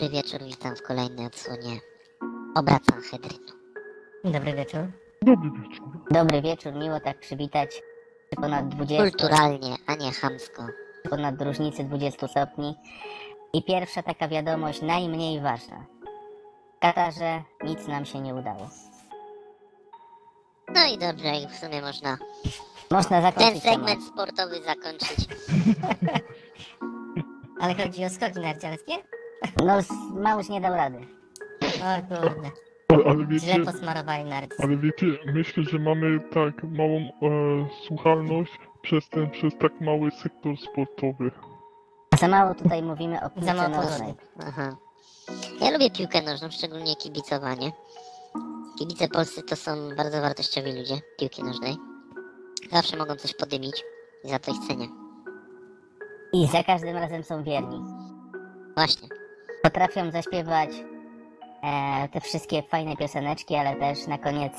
dobry wieczór, witam w kolejnej odsłonie Obracam Hedrynu. Dobry wieczór. Dobry wieczór. Dobry wieczór, miło tak przywitać przy ponad 20, Kulturalnie, a nie chamsko. ponad różnicy 20 stopni. I pierwsza taka wiadomość, najmniej ważna. W Katarze nic nam się nie udało. No i dobrze, i w sumie można Można ten zakończyć temat. segment sportowy zakończyć. Ale chodzi o skoki narciarskie? No, s- Małusz nie dał rady. O kurde, Ale, ale wiecie, źle posmarowali narty. ale wiecie, myślę, że mamy tak małą e, słuchalność przez ten, przez tak mały sektor sportowy. Za mało tutaj mówimy o piłce Za mało nożnej. Aha. Ja lubię piłkę nożną, szczególnie kibicowanie. Kibice polscy to są bardzo wartościowi ludzie piłki nożnej. Zawsze mogą coś podymić i za to ich cenię. I za każdym razem są wierni. Właśnie. Potrafią zaśpiewać e, te wszystkie fajne pioseneczki, ale też na koniec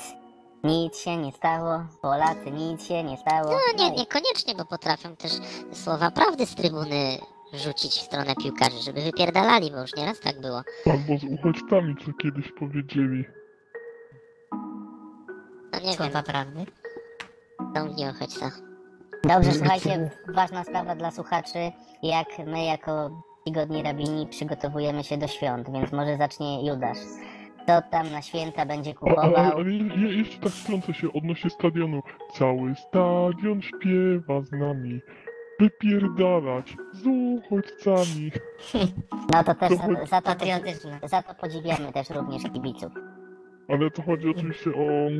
nic się nie stało, Polacy nic się nie stało. No nie, i- niekoniecznie, bo potrafią też słowa prawdy z trybuny rzucić w stronę piłkarzy, żeby wypierdalali, bo już nieraz tak było. Albo z uchodźcami, co kiedyś powiedzieli. No nie Słowa wiem, prawdy. są nie uchodźca. Dobrze, słuchajcie, ważna sprawa dla słuchaczy, jak my jako tygodni rabini przygotowujemy się do świąt, więc może zacznie Judasz. Kto tam na święta będzie A, kupował? ale je, je, jeszcze tak wtrącę się odnośnie stadionu. Cały stadion śpiewa z nami. Wypierdalać z uchodźcami. No to też za, za, to, Patriotyczne. za to podziwiamy też również kibiców. Ale to chodzi oczywiście o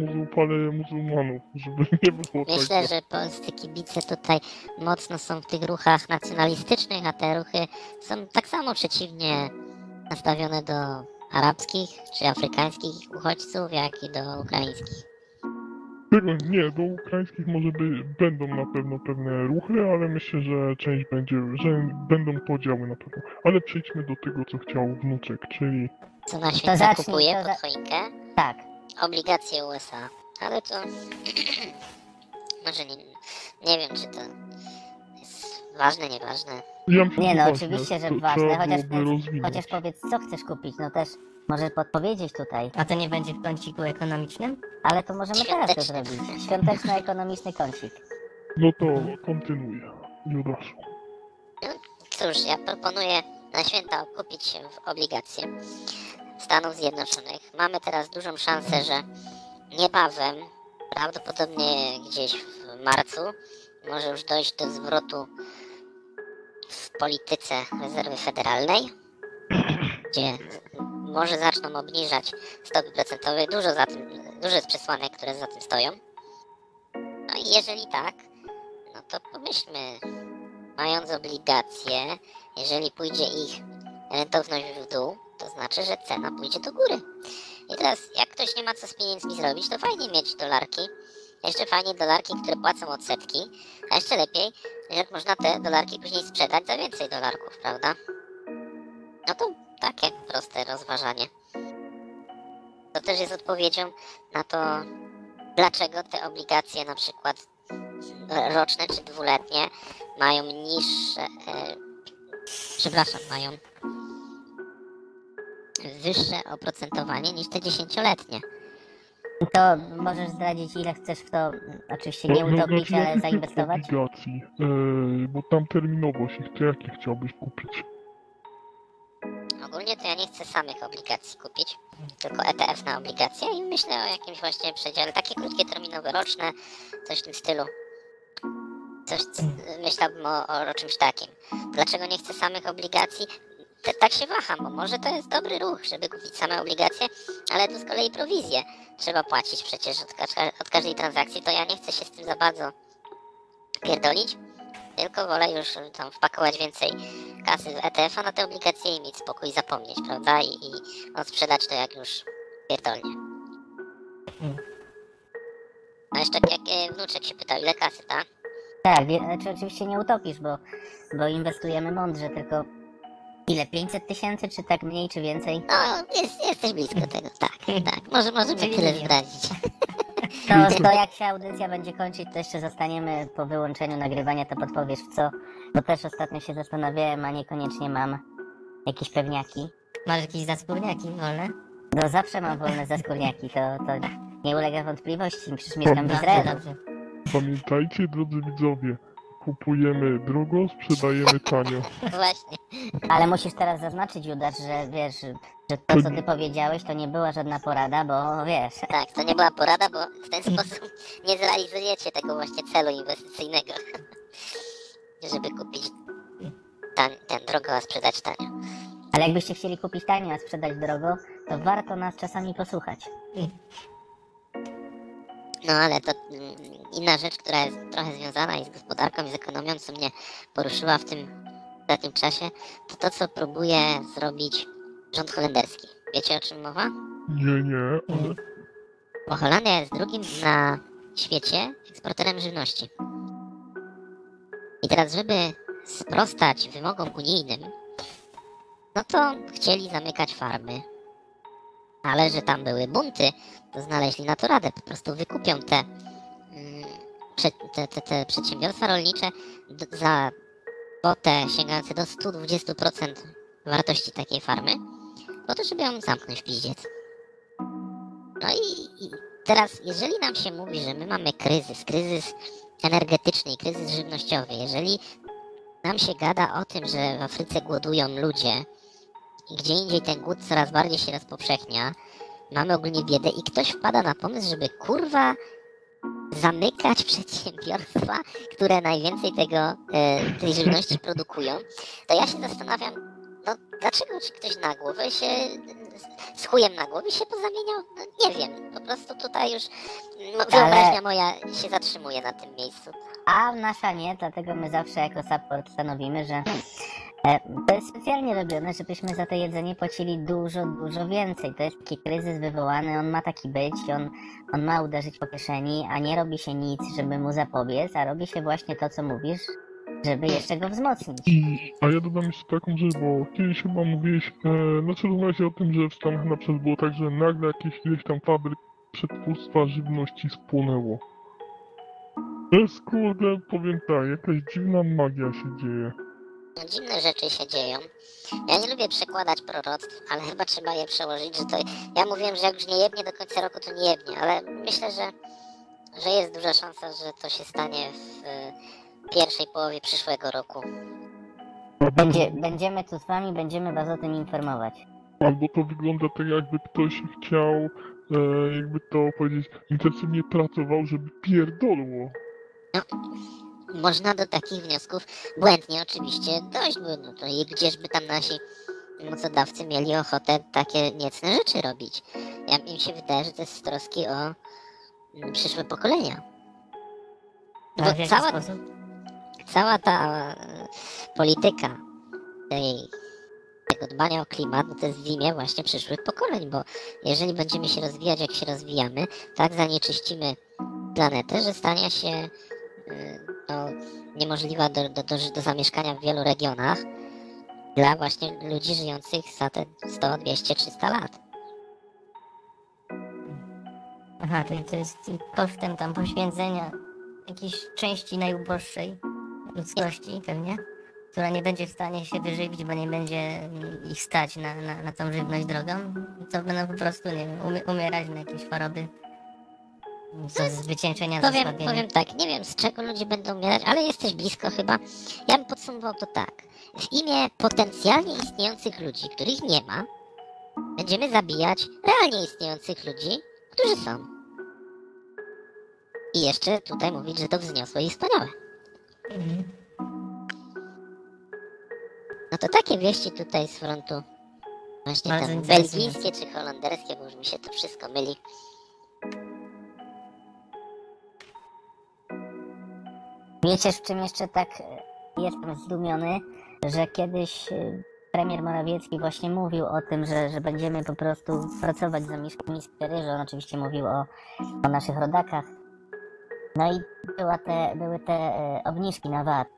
muzułmanów, żeby nie było Myślę, tego. że polscy kibice tutaj mocno są w tych ruchach nacjonalistycznych, a te ruchy są tak samo przeciwnie nastawione do arabskich czy afrykańskich uchodźców, jak i do ukraińskich. Tego nie, do ukraińskich może by, będą na pewno pewne ruchy, ale myślę, że część będzie, że będą podziały na pewno. Ale przejdźmy do tego, co chciał wnuczek, czyli Co na święta zacznij, kupuje to pod za- choinkę? Tak, Obligacje USA. Ale to... może nie, nie wiem, czy to jest ważne, nieważne. ja nie no, oczywiście, że to ważne, chociaż, chociaż powiedz, co chcesz kupić, no też może podpowiedzieć tutaj, A to nie będzie w kąciku ekonomicznym? ale to możemy teraz to Świąteczny. zrobić. Świąteczno-ekonomiczny kącik. No to kontynuuję, Judaszu. Cóż, ja proponuję na święta kupić się w obligacje Stanów Zjednoczonych. Mamy teraz dużą szansę, że niebawem, prawdopodobnie gdzieś w marcu, może już dojść do zwrotu w polityce rezerwy federalnej, gdzie może zaczną obniżać stopy procentowe. Dużo, za tym, dużo jest przesłanek, które za tym stoją. No i jeżeli tak, no to pomyślmy, mając obligacje, jeżeli pójdzie ich rentowność w dół, to znaczy, że cena pójdzie do góry. I teraz, jak ktoś nie ma co z pieniędzmi zrobić, to fajnie mieć dolarki. Jeszcze fajnie dolarki, które płacą odsetki. A jeszcze lepiej, że można te dolarki później sprzedać za więcej dolarków, prawda? No to takie proste rozważanie. To też jest odpowiedzią na to, dlaczego te obligacje na przykład roczne czy dwuletnie mają niższe, e, przepraszam, mają wyższe oprocentowanie niż te dziesięcioletnie. To możesz zdradzić, ile chcesz w to, oczywiście nie utopić, ale zainwestować? obligacji, e, bo tam terminowość ich, to jakie chciałbyś kupić? Ogólnie to ja nie chcę samych obligacji kupić, tylko ETF na obligacje i myślę o jakimś właśnie przedziale, takie krótkie terminowe, roczne, coś w tym stylu. Coś, myślałbym o, o czymś takim. Dlaczego nie chcę samych obligacji? Tak się waham, bo może to jest dobry ruch, żeby kupić same obligacje, ale tu z kolei prowizję trzeba płacić przecież od, od każdej transakcji, to ja nie chcę się z tym za bardzo pierdolić, tylko wolę już tam wpakować więcej kasy w ETF-a na te obligacje i mieć spokój zapomnieć, prawda? I, i odsprzedać to jak już pierdolnie. A jeszcze jak e, wnuczek się pytał, ile kasy, tak? Tak, wie, znaczy oczywiście nie utopisz, bo, bo inwestujemy mądrze, tylko ile, 500 tysięcy, czy tak mniej, czy więcej? No, jest, jesteś blisko tego, tak, tak. Może możemy Czyli tyle zdradzić. To, to jak się audycja będzie kończyć, to jeszcze zostaniemy po wyłączeniu nagrywania, to podpowiesz w co, bo też ostatnio się zastanawiałem, a niekoniecznie mam jakieś pewniaki. Masz jakieś zaskórniaki wolne? No zawsze mam wolne zaskórniaki, to, to nie ulega wątpliwości, przecież mieszkam w Izraelu. dobrze. Pamiętajcie, drodzy widzowie, kupujemy drogo, sprzedajemy tanio. Właśnie. Ale musisz teraz zaznaczyć, Judasz, że wiesz, że to co ty powiedziałeś to nie była żadna porada, bo wiesz, Tak, to nie była porada, bo w ten sposób nie zrealizujecie tego właśnie celu inwestycyjnego. Żeby kupić tan, ten drogo, a sprzedać tanio. ale jakbyście chcieli kupić tanio, a sprzedać drogo, to warto nas czasami posłuchać. No ale to mm, inna rzecz, która jest trochę związana i z gospodarką, i z ekonomią, co mnie poruszyła w tym ostatnim czasie, to to, co próbuje zrobić rząd holenderski. Wiecie o czym mowa? Nie, nie, ale Bo Holandia jest drugim na świecie eksporterem żywności. I teraz, żeby sprostać wymogom unijnym, no to chcieli zamykać farmy. Ale że tam były bunty, to znaleźli na to radę. Po prostu wykupią te, te, te, te przedsiębiorstwa rolnicze za kwotę sięgającą do 120% wartości takiej farmy, po to, żeby ją zamknąć w piździec. No i, i teraz, jeżeli nam się mówi, że my mamy kryzys, kryzys energetyczny i kryzys żywnościowy, jeżeli nam się gada o tym, że w Afryce głodują ludzie i gdzie indziej ten głód coraz bardziej się rozpowszechnia, mamy ogólnie biedę i ktoś wpada na pomysł, żeby kurwa zamykać przedsiębiorstwa, które najwięcej tego, e, tej żywności produkują, to ja się zastanawiam, no dlaczego czy ktoś na głowę się z chujem na głowie się pozamieniał? No, nie wiem, po prostu tutaj już no, wyobraźnia moja się zatrzymuje na tym miejscu. A nasza nie, dlatego my zawsze jako support stanowimy, że to jest specjalnie robione, żebyśmy za to jedzenie płacili dużo, dużo więcej. To jest taki kryzys wywołany, on ma taki być, on, on ma uderzyć po kieszeni, a nie robi się nic, żeby mu zapobiec, a robi się właśnie to, co mówisz, żeby jeszcze go wzmocnić. I, a ja dodam jeszcze taką rzecz, bo kiedyś chyba mówiłeś, e, znaczy rozmawiałeś o tym, że w Stanach na przykład było tak, że nagle jakieś ileś tam fabryk przetwórstwa żywności spłonęło. To jest kurde, powiem tak, jakaś dziwna magia się dzieje. No, dziwne rzeczy się dzieją. Ja nie lubię przekładać proroctw, ale chyba trzeba je przełożyć, że to... Ja mówiłem, że jak już nie jebnie do końca roku, to nie jebnie, ale myślę, że, że jest duża szansa, że to się stanie w e, pierwszej połowie przyszłego roku. Będzie, będziemy tu z wami, będziemy was o tym informować. Albo to wygląda tak, jakby ktoś chciał, e, jakby to powiedzieć, intensywnie pracował, żeby pierdolło. Można do takich wniosków błędnie oczywiście dojść, bo no to i gdzieżby tam nasi mocodawcy mieli ochotę takie niecne rzeczy robić. Ja, im się wydaje, że to jest z troski o mm, przyszłe pokolenia. No bo cała, sposób? cała ta e, polityka tej, tego dbania o klimat, no to jest w imię właśnie przyszłych pokoleń, bo jeżeli będziemy się rozwijać jak się rozwijamy, tak zanieczyścimy planetę, że stanie się no, niemożliwa do, do, do, do zamieszkania w wielu regionach dla właśnie ludzi żyjących za te 100, 200, 300 lat. Aha, to, jest kosztem tam poświęcenia jakiejś części najuboższej ludzkości pewnie, która nie będzie w stanie się wyżywić, bo nie będzie ich stać na, na, na tą żywność drogą, to będą po prostu, nie wiem, umie, umierać na jakieś choroby. Co z wycieńczenia, z Powiem, powiem tak, nie wiem z czego ludzie będą umierać, ale jesteś blisko chyba. Ja bym podsumował to tak. W imię potencjalnie istniejących ludzi, których nie ma, będziemy zabijać realnie istniejących ludzi, którzy są. I jeszcze tutaj mówić, że to wzniosłe i wspaniałe. Mhm. No to takie wieści tutaj z frontu właśnie Bardzo tam belgijskie czy holenderskie, bo już mi się to wszystko myli. Wiecie, w czym jeszcze tak e, jestem zdumiony, że kiedyś e, premier Morawiecki właśnie mówił o tym, że, że będziemy po prostu pracować za mieszkami z ryżu. On oczywiście mówił o, o naszych rodakach. No i była te, były te e, obniżki na VAT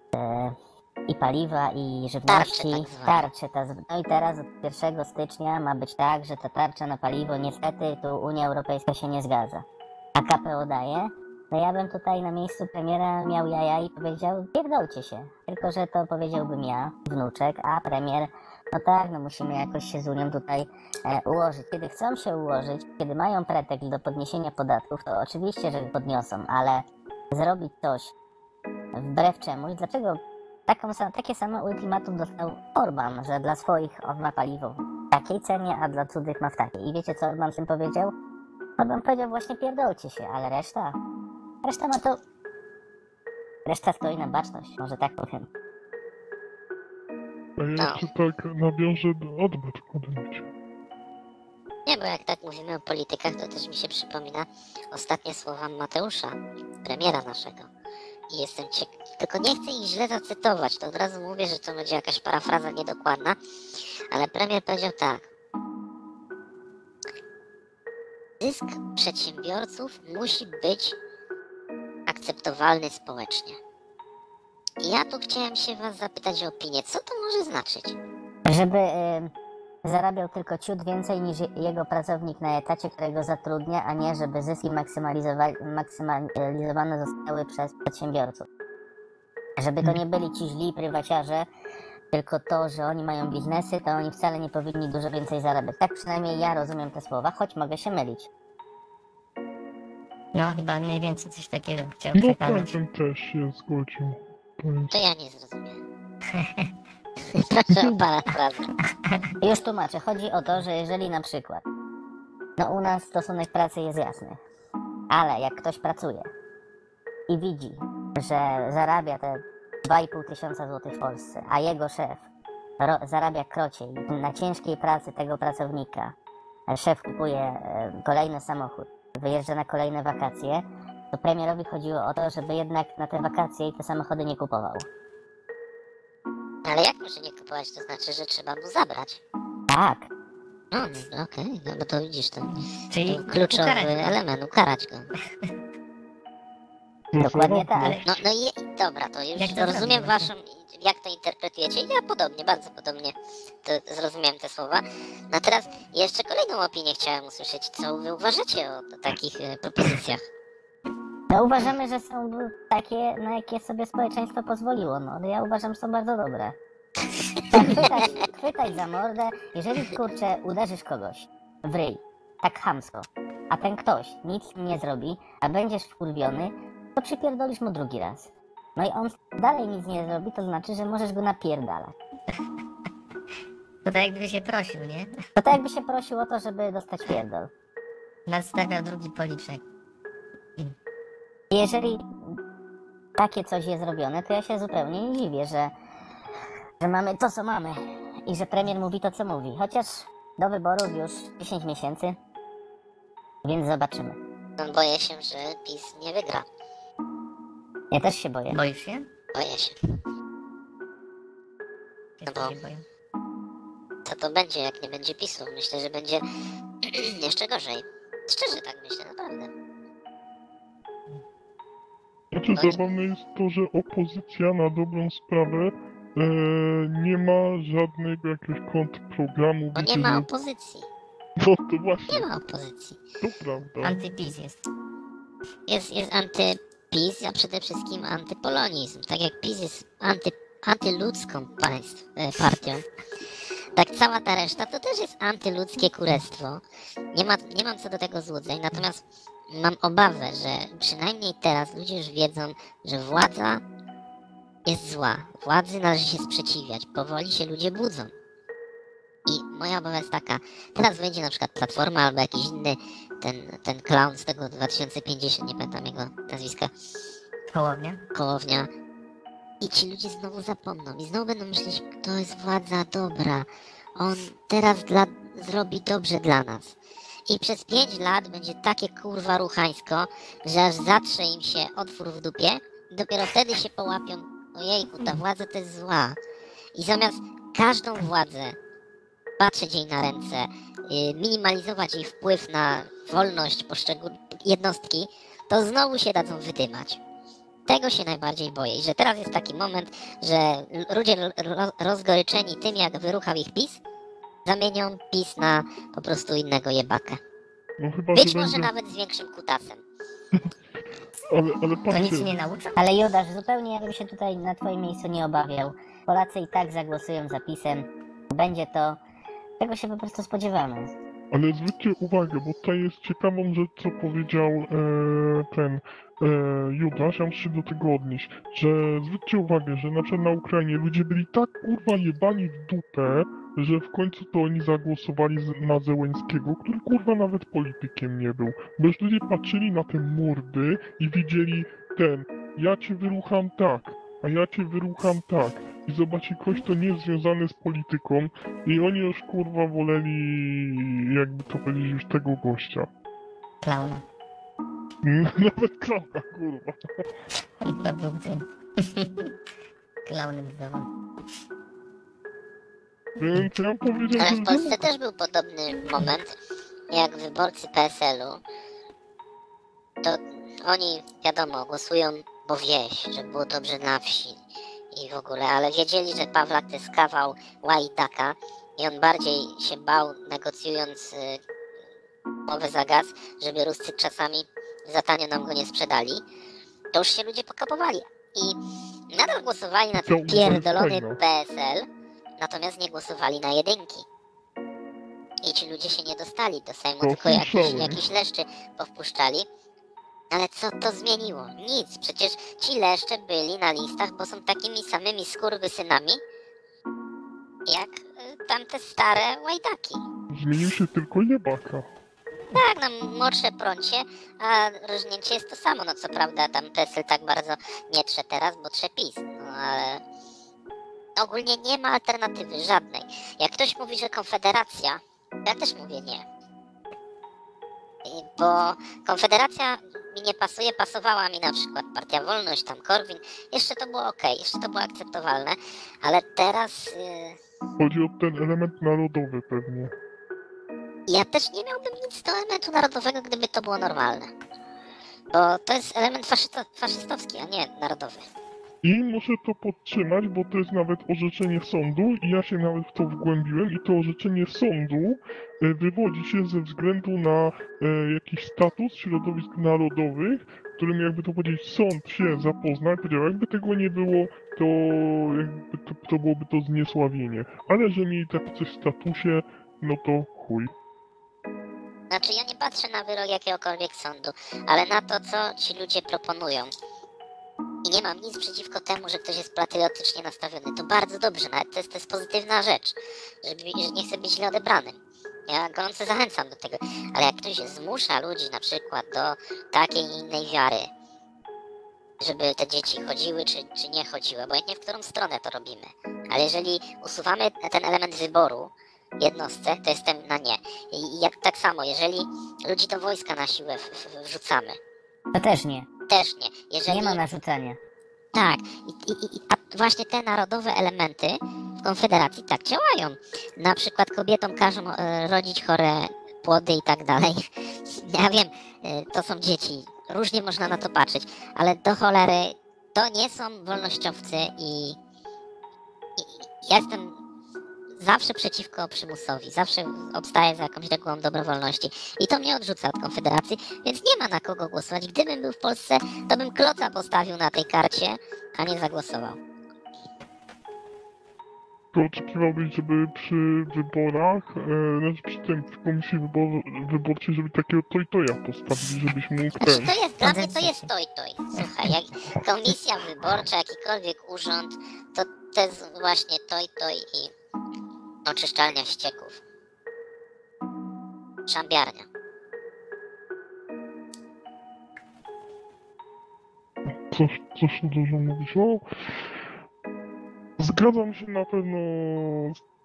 i paliwa, i żywności. Tarcze tak tarcze ta, z- no i teraz od 1 stycznia ma być tak, że ta tarcza na paliwo niestety tu Unia Europejska się nie zgadza. A KPO daje, no ja bym tutaj na miejscu premiera miał jaja i powiedział, pierdolcie się. Tylko, że to powiedziałbym ja, wnuczek, a premier No tak, no musimy jakoś się z Unią tutaj e, ułożyć. Kiedy chcą się ułożyć, kiedy mają pretekst do podniesienia podatków, to oczywiście, że podniosą, ale zrobić coś wbrew czemuś, dlaczego taką, takie samo ultimatum dostał Orban, że dla swoich on ma paliwo w takiej cenie, a dla cudzych ma w takiej. I wiecie co Orban tym powiedział? Orban powiedział właśnie pierdolcie się, ale reszta, reszta ma to... Reszta stoi na baczność, może tak powiem. A ja No. jeszcze tak nawiążę do odbyt odbyć. Nie, bo jak tak mówimy o politykach, to też mi się przypomina ostatnie słowa Mateusza, premiera naszego. I jestem ciekaw, tylko nie chcę ich źle zacytować, to od razu mówię, że to będzie jakaś parafraza niedokładna, ale premier powiedział tak. Zysk przedsiębiorców musi być akceptowalny społecznie. Ja tu chciałem się was zapytać o opinię, co to może znaczyć? Żeby y, zarabiał tylko ciut więcej niż je- jego pracownik na etacie, którego zatrudnia, a nie żeby zyski maksymalizowa- maksymalizowane zostały przez przedsiębiorców. Żeby to nie byli ci źli prywaciarze, tylko to, że oni mają biznesy, to oni wcale nie powinni dużo więcej zarabiać. Tak przynajmniej ja rozumiem te słowa, choć mogę się mylić. No chyba mniej więcej coś takiego chciał No przekazać. bym też się zgodził. To jest... To ja nie zrozumiałem. Proszę o parafrazę. Już tłumaczę. Chodzi o to, że jeżeli na przykład, no u nas stosunek pracy jest jasny, ale jak ktoś pracuje i widzi, że zarabia te 2,5 tysiąca złotych w Polsce, a jego szef ro- zarabia krociej na ciężkiej pracy tego pracownika, szef kupuje e, kolejny samochód, wyjeżdża na kolejne wakacje, to premierowi chodziło o to, żeby jednak na te wakacje i te samochody nie kupował. Ale jak może nie kupować, to znaczy, że trzeba mu zabrać. Tak, No, no okej, no bo to widzisz, to, Czyli to kluczowy ukarać element, ukarać go. dokładnie tak. Ale- No, no i dobra, to już Jak to rozumiem waszą, jak to interpretujecie. Ja podobnie, bardzo podobnie to zrozumiałem te słowa. No teraz jeszcze kolejną opinię chciałem usłyszeć. Co wy uważacie o takich e, propozycjach? No uważamy, że są takie, na jakie sobie społeczeństwo pozwoliło. No ja uważam, że są bardzo dobre. Tak, chwytać, chwytać za mordę, jeżeli kurczę uderzysz kogoś w ryj, tak chamsko, a ten ktoś nic nie zrobi, a będziesz wkurwiony, to przypierdolisz mu drugi raz. No i on dalej nic nie zrobi, to znaczy, że możesz go napierdalać. To tak jakby się prosił, nie? To tak jakby się prosił o to, żeby dostać pierdol. Nadstawiał drugi policzek. Jeżeli takie coś jest zrobione, to ja się zupełnie nie dziwię, że, że mamy to, co mamy i że premier mówi to, co mówi. Chociaż do wyborów już 10 miesięcy, więc zobaczymy. No, boję się, że PiS nie wygra. Ja też się boję. Boisz się? Boję się. Wszyscy bo- się. Co to będzie, jak nie będzie PiSu? Myślę, że będzie jeszcze gorzej. Szczerze tak myślę, naprawdę. Znaczy zabawne jest to, że opozycja na dobrą sprawę e, nie ma żadnego jakiegoś kontrprogramu. Bo nie wiecie, ma że- opozycji. No to właśnie, Nie ma opozycji. to prawda. Antypis jest. Jest, jest antyPiS, a przede wszystkim antypolonizm. Tak jak PiS jest anty, antyludzką państw, e, partią, tak cała ta reszta to też jest antyludzkie kurestwo. Nie, ma, nie mam co do tego złudzeń, natomiast mam obawę, że przynajmniej teraz ludzie już wiedzą, że władza jest zła. Władzy należy się sprzeciwiać. Powoli się ludzie budzą. Moja obawa jest taka, teraz wejdzie na przykład Platforma albo jakiś inny ten, ten clown z tego 2050, nie pamiętam jego nazwiska, Połownia. Kołownia. I ci ludzie znowu zapomną i znowu będą myśleć, to jest władza dobra. On teraz dla, zrobi dobrze dla nas. I przez 5 lat będzie takie kurwa ruchańsko, że aż zatrze im się otwór w dupie i dopiero wtedy się połapią, ojejku, ta władza to jest zła. I zamiast każdą władzę patrzeć jej na ręce, y, minimalizować jej wpływ na wolność poszczególnych jednostki, to znowu się dadzą wydymać. Tego się najbardziej boję. I że teraz jest taki moment, że ludzie ro- rozgoryczeni tym, jak wyruchał ich PiS, zamienią PiS na po prostu innego jebakę. No chyba, Być że może będzie... nawet z większym kutasem. Ale, ale To nic nie nauczą? Ale Judasz, zupełnie ja bym się tutaj na twoim miejscu nie obawiał. Polacy i tak zagłosują za pisem, będzie to, tego się po prostu spodziewamy. Ale zwróćcie uwagę, bo tutaj jest ciekawą rzecz, co powiedział e, ten e, Judasz, ja muszę się do tego odnieść, że zwróćcie uwagę, że na przykład na Ukrainie ludzie byli tak kurwa jebani w dupę, że w końcu to oni zagłosowali na Zełenskiego, który kurwa nawet politykiem nie był. Bo już ludzie patrzyli na te mordy i widzieli ten, ja cię wyrucham tak, a ja cię wyrucham tak. I zobaczy ktoś, kto nie jest związany z polityką, i oni już kurwa woleli, jakby to powiedzieć, już tego gościa. Klauna. Nawet klapa, kurwa. Chyba był tym. Klaunem zdawał. Więc ja powiedział, Ale w Polsce też był podobny moment, jak wyborcy PSL-u. To oni, wiadomo, głosują, bo wieś, żeby było dobrze na wsi i w ogóle, ale wiedzieli, że Pawlak to jest kawał łajdaka i on bardziej się bał, negocjując y, umowę za gaz, żeby Ruscy czasami za tanio nam go nie sprzedali. To już się ludzie pokapowali i nadal głosowali na ten pierdolony. PSL, natomiast nie głosowali na jedynki. I ci ludzie się nie dostali do Sejmu, tylko jakiś, jakiś leszczy powpuszczali. Ale co to zmieniło? Nic. Przecież ci leszcze byli na listach, bo są takimi samymi skurwysynami, jak y, tamte stare łajdaki. zmienił się tylko jebaka. Tak, no młodsze prącie, a różnięcie jest to samo. No co prawda tam PESEL tak bardzo nie trze teraz, bo trze PiS. No ale ogólnie nie ma alternatywy żadnej. Jak ktoś mówi, że Konfederacja, ja też mówię nie. Bo Konfederacja mi nie pasuje, pasowała mi na przykład Partia Wolność, tam Korwin. Jeszcze to było ok, jeszcze to było akceptowalne, ale teraz... Yy... Chodzi o ten element narodowy pewnie. Ja też nie miałbym nic do elementu narodowego, gdyby to było normalne. Bo to jest element faszysto- faszystowski, a nie narodowy. I muszę to podtrzymać, bo to jest nawet orzeczenie sądu i ja się nawet w to wgłębiłem i to orzeczenie sądu e, wywodzi się ze względu na e, jakiś status środowisk narodowych, którym jakby to powiedzieć sąd się zapoznał i powiedział, jakby tego nie było, to jakby to, to byłoby to zniesławienie. Ale że mieli tak coś w statusie, no to chuj. Znaczy, ja nie patrzę na wyrok jakiegokolwiek sądu, ale na to, co ci ludzie proponują. I nie mam nic przeciwko temu, że ktoś jest patriotycznie nastawiony. To bardzo dobrze, nawet to jest, to jest pozytywna rzecz, żeby, że nie chce być źle odebranym. Ja gorąco zachęcam do tego. Ale jak ktoś zmusza ludzi na przykład do takiej innej wiary, żeby te dzieci chodziły czy, czy nie chodziły, obojętnie w którą stronę to robimy. Ale jeżeli usuwamy ten element wyboru jednostce, to jestem na nie. I jak tak samo, jeżeli ludzi do wojska na siłę wrzucamy, To też nie. Też nie. Jeżeli, Nie ma narzucania. Tak, I, i, i, właśnie te narodowe elementy w Konfederacji tak działają. Na przykład kobietom każą e, rodzić chore płody i tak dalej. Ja wiem, e, to są dzieci, różnie można na to patrzeć, ale do cholery to nie są wolnościowcy i i ja jestem zawsze przeciwko przymusowi, zawsze obstaję za jakąś regułą dobrowolności i to mnie odrzuca od Konfederacji, więc nie ma na kogo głosować. Gdybym był w Polsce, to bym kloca postawił na tej karcie, a nie zagłosował. To oczekiwałbyś, żeby przy wyborach, e, znaczy przy tym, w komisji wybor, wyborczej, żeby takiego toj-toja postawili, żebyś mógł Znaczy to jest, dla mnie to jest się. toj toj. Słuchaj, jak komisja wyborcza, jakikolwiek urząd, to to jest właśnie toj toj i oczyszczalnia ścieków. Szambiarnia. Coś, coś tu dużo mówisz. O, zgadzam się na pewno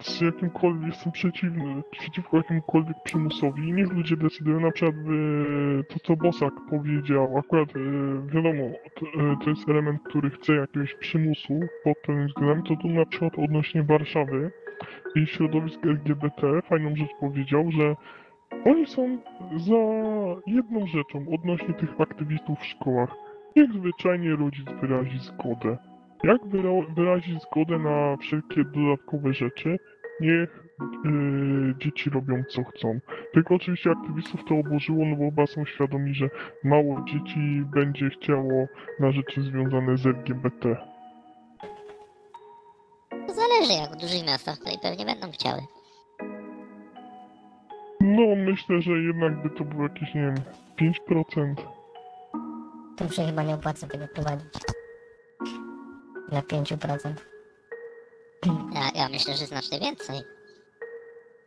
z, jakimkolwiek, jestem przeciwny, przeciwko jakiemukolwiek przymusowi. Niech ludzie decydują, na przykład e, to, co Bosak powiedział, akurat e, wiadomo, e, to jest element, który chce jakiegoś przymusu pod pewnym względem, to tu na przykład odnośnie Warszawy i środowisk LGBT fajną rzecz powiedział, że oni są za jedną rzeczą odnośnie tych aktywistów w szkołach. Niech zwyczajnie rodzic wyrazi zgodę. Jak wyra- wyrazi zgodę na wszelkie dodatkowe rzeczy, niech yy, dzieci robią co chcą. Tylko oczywiście aktywistów to oburzyło, no bo chyba są świadomi, że mało dzieci będzie chciało na rzeczy związane z LGBT. Zależy, jak w dużych miastach tutaj pewnie będą chciały. No, myślę, że jednak by to było jakieś, nie wiem, 5%. To już się chyba nie opłaca tego prowadzić. Dla 5%. Ja, ja myślę, że znacznie więcej.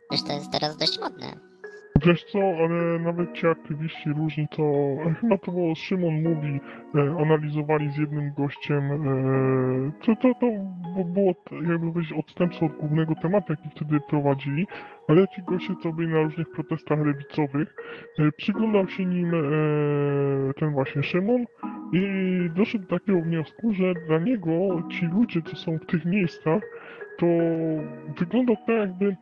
Przecież to jest teraz dość modne. Wiesz co, ale nawet ci aktywiści różni to, e, chyba to było Szymon mówi, e, analizowali z jednym gościem, e, to, to, to było jakby powiedzieć odstępstwo od głównego tematu, jaki wtedy prowadzili, ale ci goście, co byli na różnych protestach lewicowych, e, przyglądał się nim e, ten właśnie Szymon i doszedł do takiego wniosku, że dla niego ci ludzie, co są w tych miejscach, to wygląda tak jakby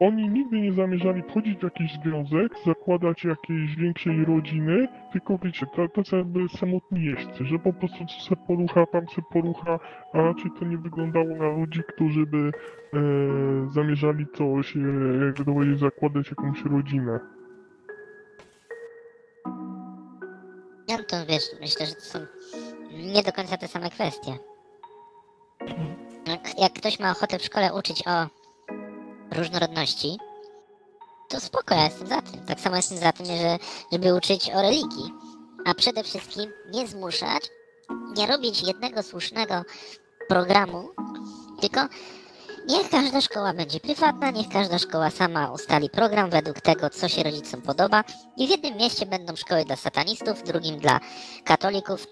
oni nigdy nie zamierzali wchodzić w jakiś związek, zakładać jakiejś większej rodziny, tylko wiecie, są jakby samotni jeźdźcy, że po prostu tu se porucha, tam se porucha, a raczej to nie wyglądało na ludzi, którzy by e, zamierzali coś, e, jakby to powiedzieć, zakładać jakąś rodzinę. Ja to wiesz, myślę, że to są nie do końca te same kwestie. Jak ktoś ma ochotę w szkole uczyć o różnorodności, to spoko, ja jestem za tym. Tak samo jestem za tym, że, żeby uczyć o religii. A przede wszystkim nie zmuszać, nie robić jednego słusznego programu, tylko niech każda szkoła będzie prywatna, niech każda szkoła sama ustali program według tego, co się rodzicom podoba. I w jednym mieście będą szkoły dla satanistów, w drugim dla katolików.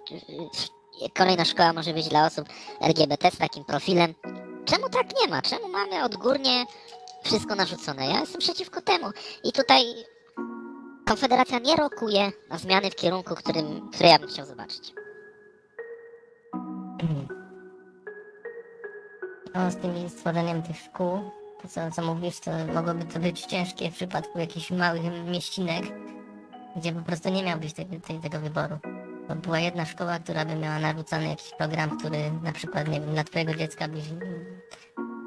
Kolejna szkoła może być dla osób LGBT z takim profilem. Czemu tak nie ma? Czemu mamy odgórnie wszystko narzucone? Ja jestem przeciwko temu. I tutaj Konfederacja nie rokuje na zmiany w kierunku, którym, które ja bym chciał zobaczyć. No, z tymi stworzeniem tych szkół, to co, co mówisz, to mogłoby to być ciężkie w przypadku jakichś małych mieścinek, gdzie po prostu nie miałbyś tego, tej, tego wyboru. Bo była jedna szkoła, która by miała narzucony jakiś program, który na przykład, nie wiem, dla twojego dziecka byś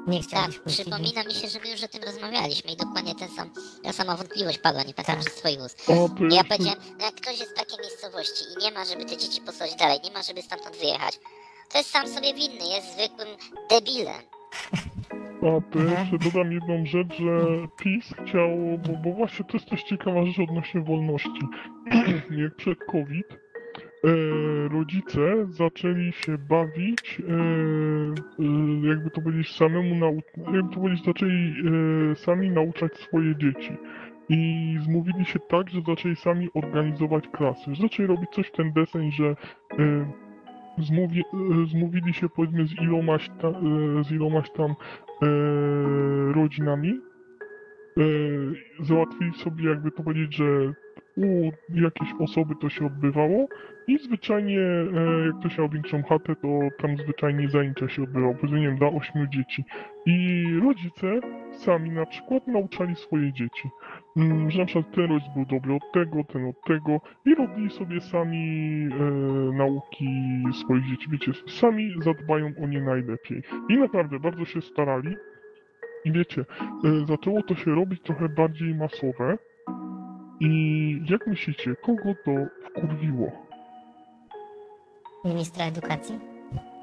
nie chciał Tak, przypomina mi się, że my już o tym rozmawialiśmy i dokładnie ten sam, ta sama wątpliwość padła, nie pamiętam Tak. ze swoich ust. Ja powiedziałem, no jak ktoś jest w takiej miejscowości i nie ma, żeby te dzieci posłać dalej, nie ma, żeby stamtąd wyjechać, to jest sam sobie winny, jest zwykłym debilem. a to jeszcze dodam jedną rzecz, że PiS chciał, bo, bo właśnie to jest też ciekawa rzecz odnośnie wolności. Jak przed COVID rodzice zaczęli się bawić, e, e, jakby to powiedzieć, samemu nau- jakby to powiedzieć, zaczęli e, sami nauczać swoje dzieci. I zmówili się tak, że zaczęli sami organizować klasy. Zaczęli robić coś w ten deseń, że e, zmówi, e, zmówili się powiedzmy z ilomaś, ta, e, z ilomaś tam e, rodzinami. E, załatwili sobie, jakby to powiedzieć, że u jakiejś osoby to się odbywało i zwyczajnie, e, jak ktoś miał większą chatę, to tam zwyczajnie zajęcia się odbywało, powiedzmy, nie wiem, dla ośmiu dzieci. I rodzice sami na przykład nauczali swoje dzieci. Mm, Że na przykład ten rodzic był dobry od tego, ten od tego i robili sobie sami e, nauki swoich dzieci. Wiecie, sami zadbają o nie najlepiej. I naprawdę bardzo się starali. I wiecie, e, zaczęło to się robić trochę bardziej masowe. I jak myślicie, kogo to wkurwiło? Ministra edukacji?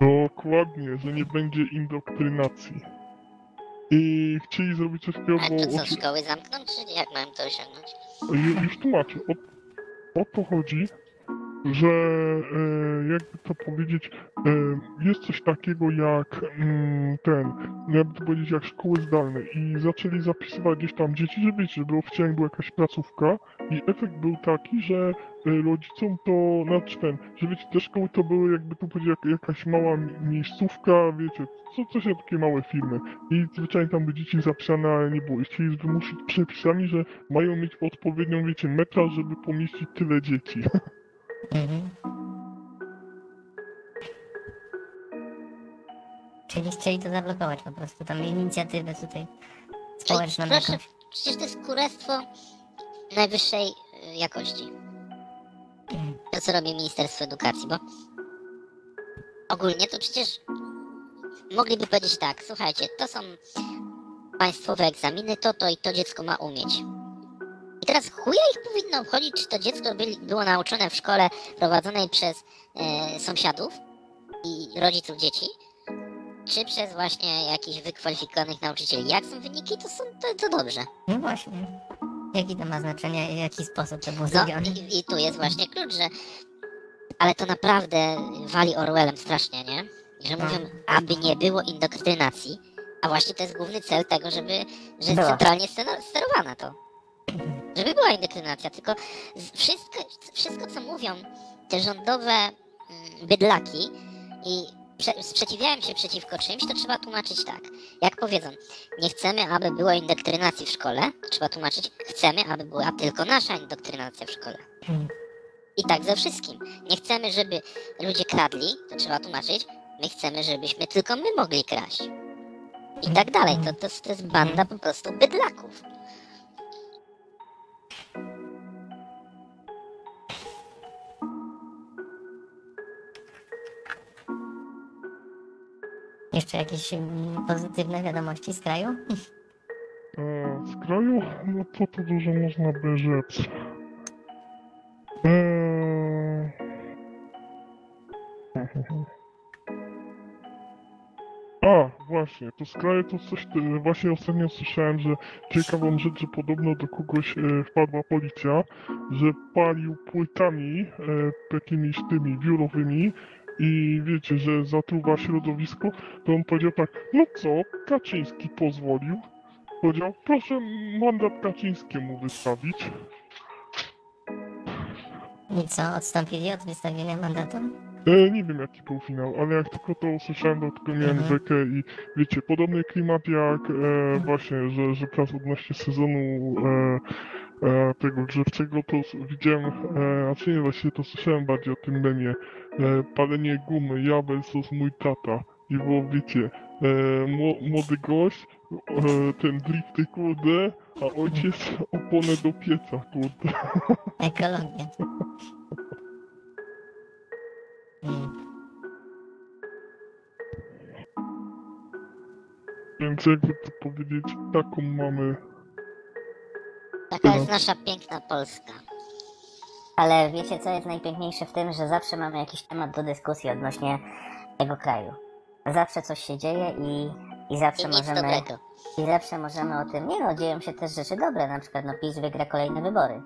Dokładnie, że nie będzie indoktrynacji. I chcieli zrobić coś takiego, A bo... to co, szkoły zamknąć, czy jak mam to osiągnąć? Ju- Już tłumaczę. O, o to chodzi, że e, jakby to powiedzieć, e, jest coś takiego jak mm, ten, jakby to powiedzieć, jak szkoły zdalne i zaczęli zapisywać gdzieś tam dzieci, że wiecie, żeby oficjalnie była jakaś placówka i efekt był taki, że e, rodzicom to, znaczy ten, że wiecie, te szkoły to były jakby to powiedzieć jak, jakaś mała mi- miejscówka, wiecie, co, coś jak takie małe firmy i zwyczajnie tam by dzieci zapisane, ale nie było i chcieli wymusić przepisami, że mają mieć odpowiednią, wiecie, metraż, żeby pomieścić tyle dzieci. Mhm. Czyli chcieli to zablokować po prostu, tam inicjatywę tutaj społeczną Ej, proszę, jakąś. przecież to jest kurestwo najwyższej y, jakości. To, co robi Ministerstwo Edukacji, bo ogólnie to przecież mogliby powiedzieć tak, słuchajcie, to są państwowe egzaminy, to, to i to dziecko ma umieć. I teraz chuja ich powinno obchodzić, czy to dziecko byli, było nauczone w szkole prowadzonej przez e, sąsiadów i rodziców dzieci, czy przez właśnie jakichś wykwalifikowanych nauczycieli. Jak są wyniki, to są to, to dobrze. No właśnie. Jaki to ma znaczenie, w jaki sposób to było No zrobione? i, i tu jest właśnie klucz, że ale to naprawdę wali Orwellem strasznie, nie? Że mówią, aby nie było indoktrynacji, a właśnie to jest główny cel tego, żeby, że Była. centralnie sterowana to. Żeby była indoktrynacja, tylko wszystko, wszystko co mówią te rządowe mm, bydlaki i prze, sprzeciwiają się przeciwko czymś, to trzeba tłumaczyć tak. Jak powiedzą, nie chcemy, aby było indoktrynacji w szkole, trzeba tłumaczyć, chcemy, aby była tylko nasza indoktrynacja w szkole. I tak ze wszystkim. Nie chcemy, żeby ludzie kradli, to trzeba tłumaczyć, my chcemy, żebyśmy tylko my mogli kraść. I tak dalej. To, to, to jest banda po prostu bydlaków. Jeszcze jakieś mm, pozytywne wiadomości z kraju? E, z kraju, no tu dużo można by rzec. Eee... A, właśnie, to z kraju to coś, e, właśnie ostatnio słyszałem, że ciekawą rzecz, że podobno do kogoś e, wpadła policja, że palił płytami e, takimi tymi biurowymi i wiecie, że zatruwa środowisko, to on powiedział tak, no co, Kaczyński pozwolił, powiedział, proszę mandat Kaczyńskiemu wystawić. I co, odstąpili od wystawienia mandatu? E, nie wiem jaki był finał, ale jak tylko to usłyszałem, to tylko miałem Mhm. rzekę i wiecie, podobny klimat jak e, właśnie, że, że prac odnośnie sezonu e, e, tego grzewczego, to widziałem, e, a czy nie, właściwie to słyszałem bardziej o tym memie, e, palenie gumy, ja versus mój tata i było, wiecie, e, mło- młody gość, e, ten drifty, kurde, a ojciec oponę do pieca, kurde. Ekologia. Więc jakby to powiedzieć, taką mamy Taka jest nasza piękna Polska. Ale wiecie, co jest najpiękniejsze w tym, że zawsze mamy jakiś temat do dyskusji odnośnie tego kraju. Zawsze coś się dzieje i, i zawsze I możemy. dobrego. I zawsze możemy o tym. Nie no, dzieją się też rzeczy dobre, na przykład no PiS wygra kolejne wybory.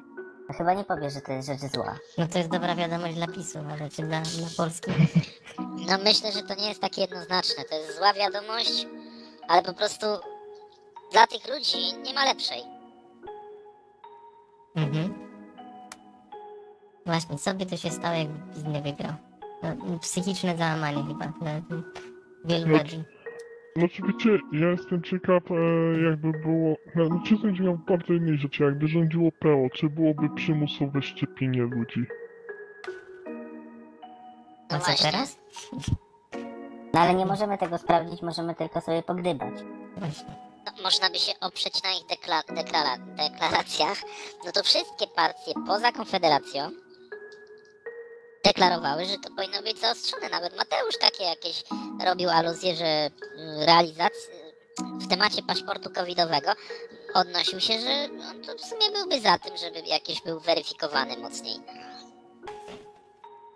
No chyba nie powiesz, że to jest rzecz zła. No to jest dobra wiadomość dla PiSu, ale czy dla, dla Polski? No myślę, że to nie jest takie jednoznaczne. To jest zła wiadomość, ale po prostu dla tych ludzi nie ma lepszej. Mhm. Właśnie, co by to się stało, jakby nie wygrał? No, psychiczne załamanie chyba dla wielu No, ludzi. Znaczy wiecie, ja jestem ciekaw e, jakby było, no, znaczy jestem ciekaw bardzo innej rzeczy, jakby rządziło PO, czy byłoby przymusowe szczepienie ludzi? No A co właśnie. teraz? No ale nie możemy tego sprawdzić, możemy tylko sobie pogdybać. Właśnie. No, można by się oprzeć na ich dekla- deklara- deklaracjach. No to wszystkie partie poza Konfederacją deklarowały, że to powinno być zaostrzone. Nawet Mateusz takie jakieś robił aluzje, że mm, realizacja w temacie paszportu covidowego odnosił się, że on to w sumie byłby za tym, żeby jakiś był weryfikowany mocniej.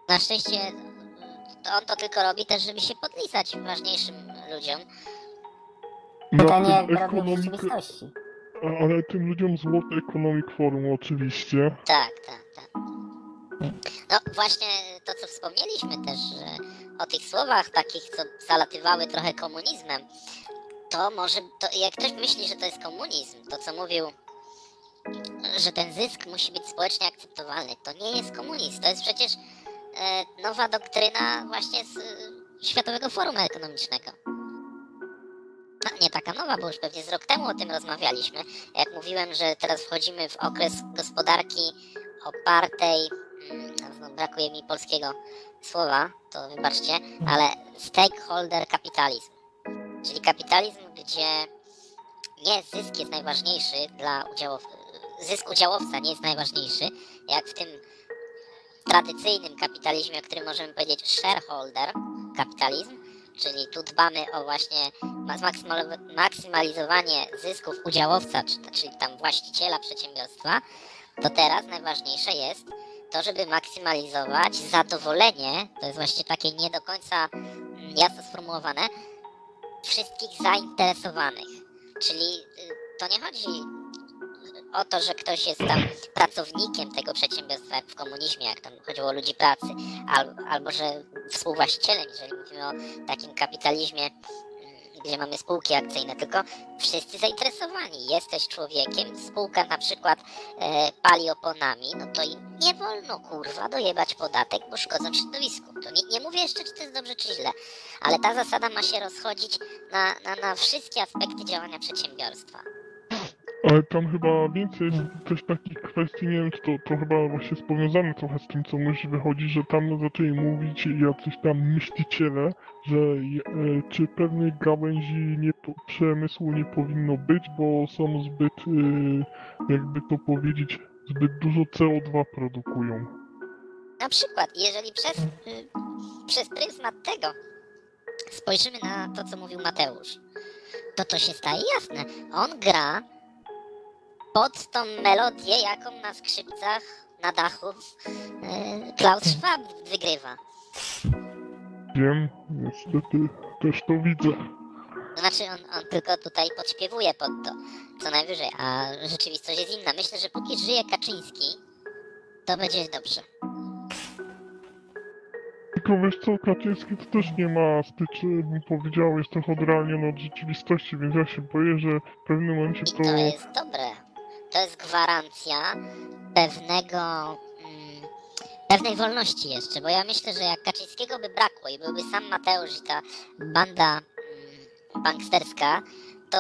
Na szczęście to on to tylko robi też, żeby się podlisać ważniejszym ludziom. Pytanie, robił w ekonomik- rzeczywistości. Ale tym ludziom z World Economic Forum oczywiście. Tak, tak, tak. No właśnie to, co wspomnieliśmy też, że o tych słowach takich, co zalatywały trochę komunizmem, to może, to jak ktoś myśli, że to jest komunizm, to co mówił, że ten zysk musi być społecznie akceptowalny, to nie jest komunizm, to jest przecież e, nowa doktryna właśnie z e, Światowego Forum Ekonomicznego. No, nie taka nowa, bo już pewnie z rok temu o tym rozmawialiśmy. Jak mówiłem, że teraz wchodzimy w okres gospodarki opartej, mm, no, brakuje mi polskiego słowa, to wybaczcie, ale stakeholder kapitalizm. Czyli kapitalizm, gdzie nie zysk jest najważniejszy dla udziałowca, zysk udziałowca nie jest najważniejszy, jak w tym tradycyjnym kapitalizmie, o którym możemy powiedzieć shareholder kapitalizm, czyli tu dbamy o właśnie maksymalizowanie zysków udziałowca, czy- czyli tam właściciela przedsiębiorstwa, to teraz najważniejsze jest to, żeby maksymalizować zadowolenie, to jest właśnie takie nie do końca mm, jasno sformułowane, wszystkich zainteresowanych. Czyli y, to nie chodzi o to, że ktoś jest tam pracownikiem tego przedsiębiorstwa, jak w komunizmie, jak tam chodziło o ludzi pracy, al, albo że współwłaścicielem, jeżeli mówimy o takim kapitalizmie, mm, gdzie mamy spółki akcyjne, tylko wszyscy zainteresowani. Jesteś człowiekiem, spółka na przykład e, pali oponami, no to im nie wolno kurwa dojebać podatek, bo szkodzą środowisku. To nie, nie mówię jeszcze, czy to jest dobrze, czy źle, ale ta zasada ma się rozchodzić na, na, na wszystkie aspekty działania przedsiębiorstwa. Ale tam chyba więcej jest też takich kwestii, nie wiem, czy to, to chyba właśnie jest powiązane trochę z tym, co myśl wychodzi, że tam zaczęli mówić jacyś tam myśliciele, że e, czy pewnej gałęzi nie, przemysłu nie powinno być, bo są zbyt, e, jakby to powiedzieć, zbyt dużo CO2 produkują. Na przykład, jeżeli przez, y, przez pryzmat tego spojrzymy na to, co mówił Mateusz, to to się staje jasne. On gra pod tą melodię, jaką na skrzypcach na dachu y, Klaus Schwab wygrywa. Wiem, niestety też to widzę. Znaczy, on, on tylko tutaj podśpiewuje pod to, co najwyżej, a rzeczywistość jest inna. Myślę, że póki żyje Kaczyński, to będzie dobrze. Tylko wiesz co, Kaczyński to też nie ma styczy, bym powiedział, jest trochę odrealniony od rzeczywistości, więc ja się boję, że w pewnym momencie I to... to jest dobre. To jest gwarancja pewnego. Mm, pewnej wolności jeszcze, bo ja myślę, że jak Kaczyńskiego by brakło i byłby sam Mateusz i ta banda mm, banksterska, to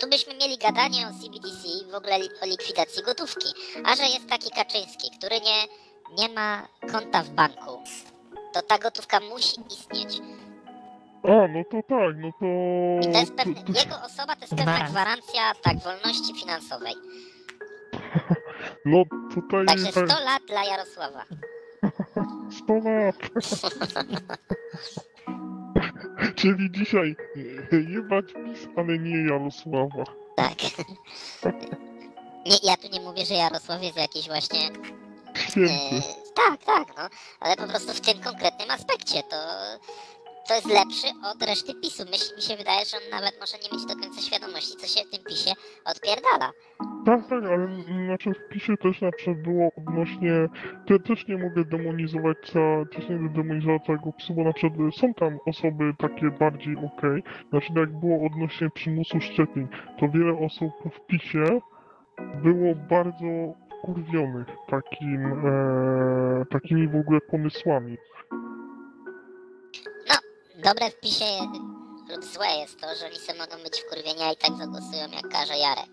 tu byśmy mieli gadanie o CBDC i w ogóle o likwidacji gotówki. A że jest taki Kaczyński, który nie, nie ma konta w banku, to ta gotówka musi istnieć. A, no to tak, no to... I to jest pewne, jego osoba to jest pewna Gwarancja. tak, wolności finansowej. no tutaj Także tak, 100 lat dla Jarosława. 100 lat. Czyli dzisiaj e, jebać PiS, ale nie Jarosława. Tak. Nie, ja tu nie mówię, że Jarosław jest jakiś właśnie. Święty. E, tak, tak, no. Ale po prostu w tym konkretnym aspekcie to. To jest lepszy od reszty PiSu. Myśl, mi się wydaje, że on nawet może nie mieć do końca świadomości, co się w tym PiSie odpierdala. Tak, tak, ale znaczy w PiSie też na przykład było odnośnie... Te, też nie mogę demonizować też nie będę demonizować PiSu, bo na przykład są tam osoby takie bardziej okej. Znaczy jak było odnośnie przymusu szczepień, to wiele osób w PiSie było bardzo wkurwionych takim, e, takimi w ogóle pomysłami. Dobre w PiSie lub złe jest to, że se mogą być wkurwieni, a i tak zagłosują jak każe Jarek.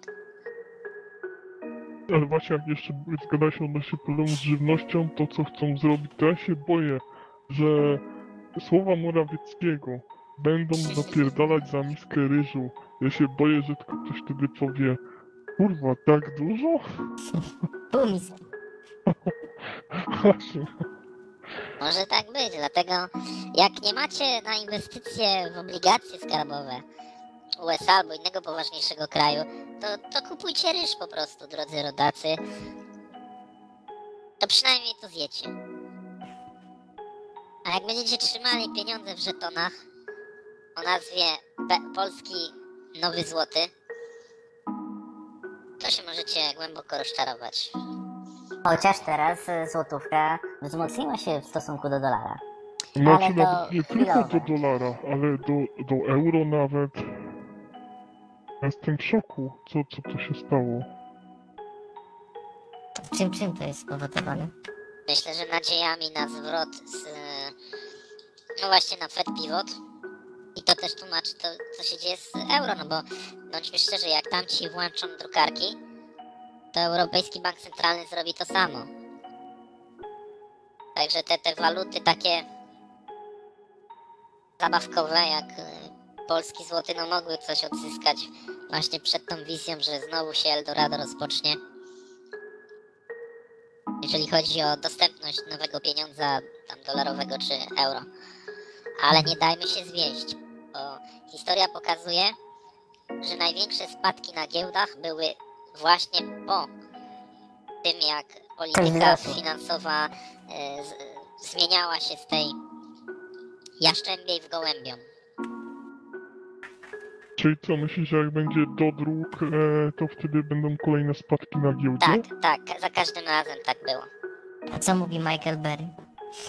Ale właśnie jak jeszcze zgada się odnośnie problemu z żywnością, to co chcą zrobić, to ja się boję, że słowa Morawieckiego będą zapierdalać za miskę ryżu. Ja się boję, że tylko ktoś wtedy powie Kurwa, tak dużo? Pół miski. Właśnie. Może tak być, dlatego jak nie macie na inwestycje w obligacje skarbowe USA albo innego poważniejszego kraju, to, to kupujcie ryż po prostu, drodzy rodacy. To przynajmniej to zjecie. A jak będziecie trzymali pieniądze w żetonach o nazwie Pe- Polski Nowy Złoty, to się możecie głęboko rozczarować. Chociaż teraz e, złotówka wzmocniła się w stosunku do dolara. Znaczy Ale nawet nie tylko do chwilowe. dolara, ale do, do euro nawet. Ja Jestem w szoku, co, co to się stało. Czym, czym to jest spowodowane? Myślę, że nadziejami na zwrot z. No właśnie na Fed Pivot. I to też tłumaczy to, co się dzieje z euro, no bo bądźmy szczerzy, jak tamci włączą drukarki, to Europejski Bank Centralny zrobi to samo. Także te, te waluty takie zabawkowe, jak e, polski złoty, no mogły coś odzyskać właśnie przed tą wizją, że znowu się Eldorado rozpocznie jeżeli chodzi o dostępność nowego pieniądza, tam dolarowego czy euro. Ale nie dajmy się zwieść, bo historia pokazuje, że największe spadki na giełdach były właśnie po tym, jak polityka finansowa e, z, zmieniała się z tej jaszczębiej w gołębią. Czyli co, myślisz, że jak będzie dodruk, e, to wtedy będą kolejne spadki na giełdzie? Tak, tak, za każdym razem tak było. A co mówi Michael Berry?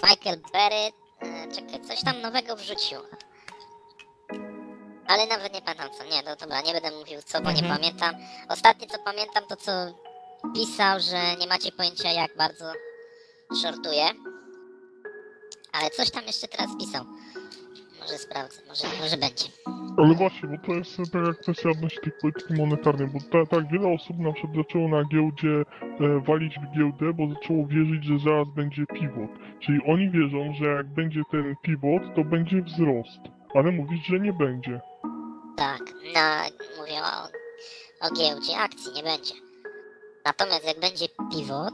Michael Berry, e, czekaj, coś tam nowego wrzucił. Ale nawet nie pamiętam co, nie, no dobra, nie będę mówił co, bo nie Mhm. pamiętam. Ostatnie co pamiętam to co pisał, że nie macie pojęcia jak bardzo shortuje. Ale coś tam jeszcze teraz pisał. Może sprawdzę, może, może będzie. Ale właśnie, bo to jest taka kwestia odnośnie tej polityki monetarnej, bo ta, tak wiele osób na przykład zaczęło na giełdzie e, walić w giełdę, bo zaczęło wierzyć, że zaraz będzie pivot. Czyli oni wierzą, że jak będzie ten pivot, to będzie wzrost. Ale mówisz, że nie będzie. Tak, na, mówię o, o giełdzie akcji, nie będzie. Natomiast jak będzie pivot,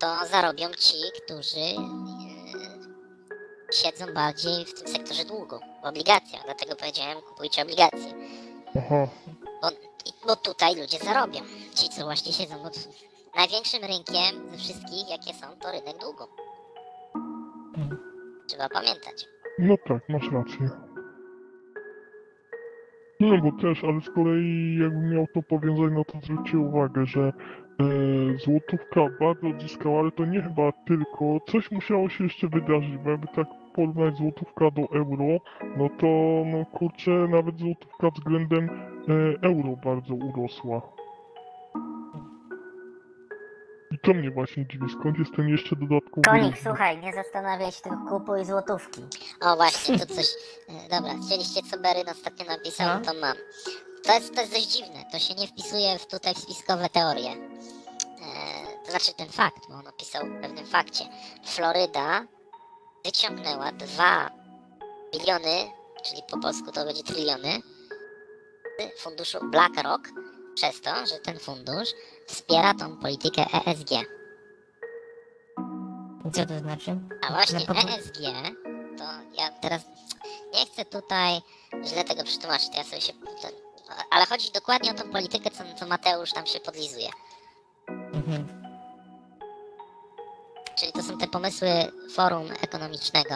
to zarobią ci, którzy e, siedzą bardziej w tym sektorze długu, w obligacjach. Dlatego powiedziałem, kupujcie obligacje. Aha, Bo, bo tutaj ludzie zarobią. Ci, co właśnie siedzą. Bo największym rynkiem ze wszystkich, jakie są, to rynek długu. Trzeba pamiętać. no tak, masz rację. No bo też, ale z kolei jakbym miał to powiązać, no to zwróćcie uwagę, że e, złotówka bardzo odzyskała, ale to nie chyba tylko, coś musiało się jeszcze wydarzyć, bo jakby tak porównać złotówka do euro, no to no kurczę, nawet złotówka względem e, euro bardzo urosła. To mnie właśnie dziwi, skąd jest ten jeszcze dodatkowy... Konik, słuchaj, nie zastanawiaj się, tylko kupuj złotówki. O właśnie, tu coś. e, Dobra, chcieliście co Beryn ostatnio napisał, No. to mam. To jest, to jest dość dziwne, to się nie wpisuje w tutaj w spiskowe teorie. E, to znaczy ten fakt, bo on opisał w pewnym fakcie. Floryda wyciągnęła 2 biliony, czyli po polsku to będzie tryliony, z funduszu BlackRock przez to, że ten fundusz wspiera tą politykę ESG. I co to znaczy? A właśnie ESG, to ja teraz nie chcę tutaj źle tego przetłumaczyć, to ja sobie się... Ale chodzi dokładnie o tą politykę, co, co Mateusz tam się podlizuje. Mhm. Czyli to są te pomysły forum ekonomicznego.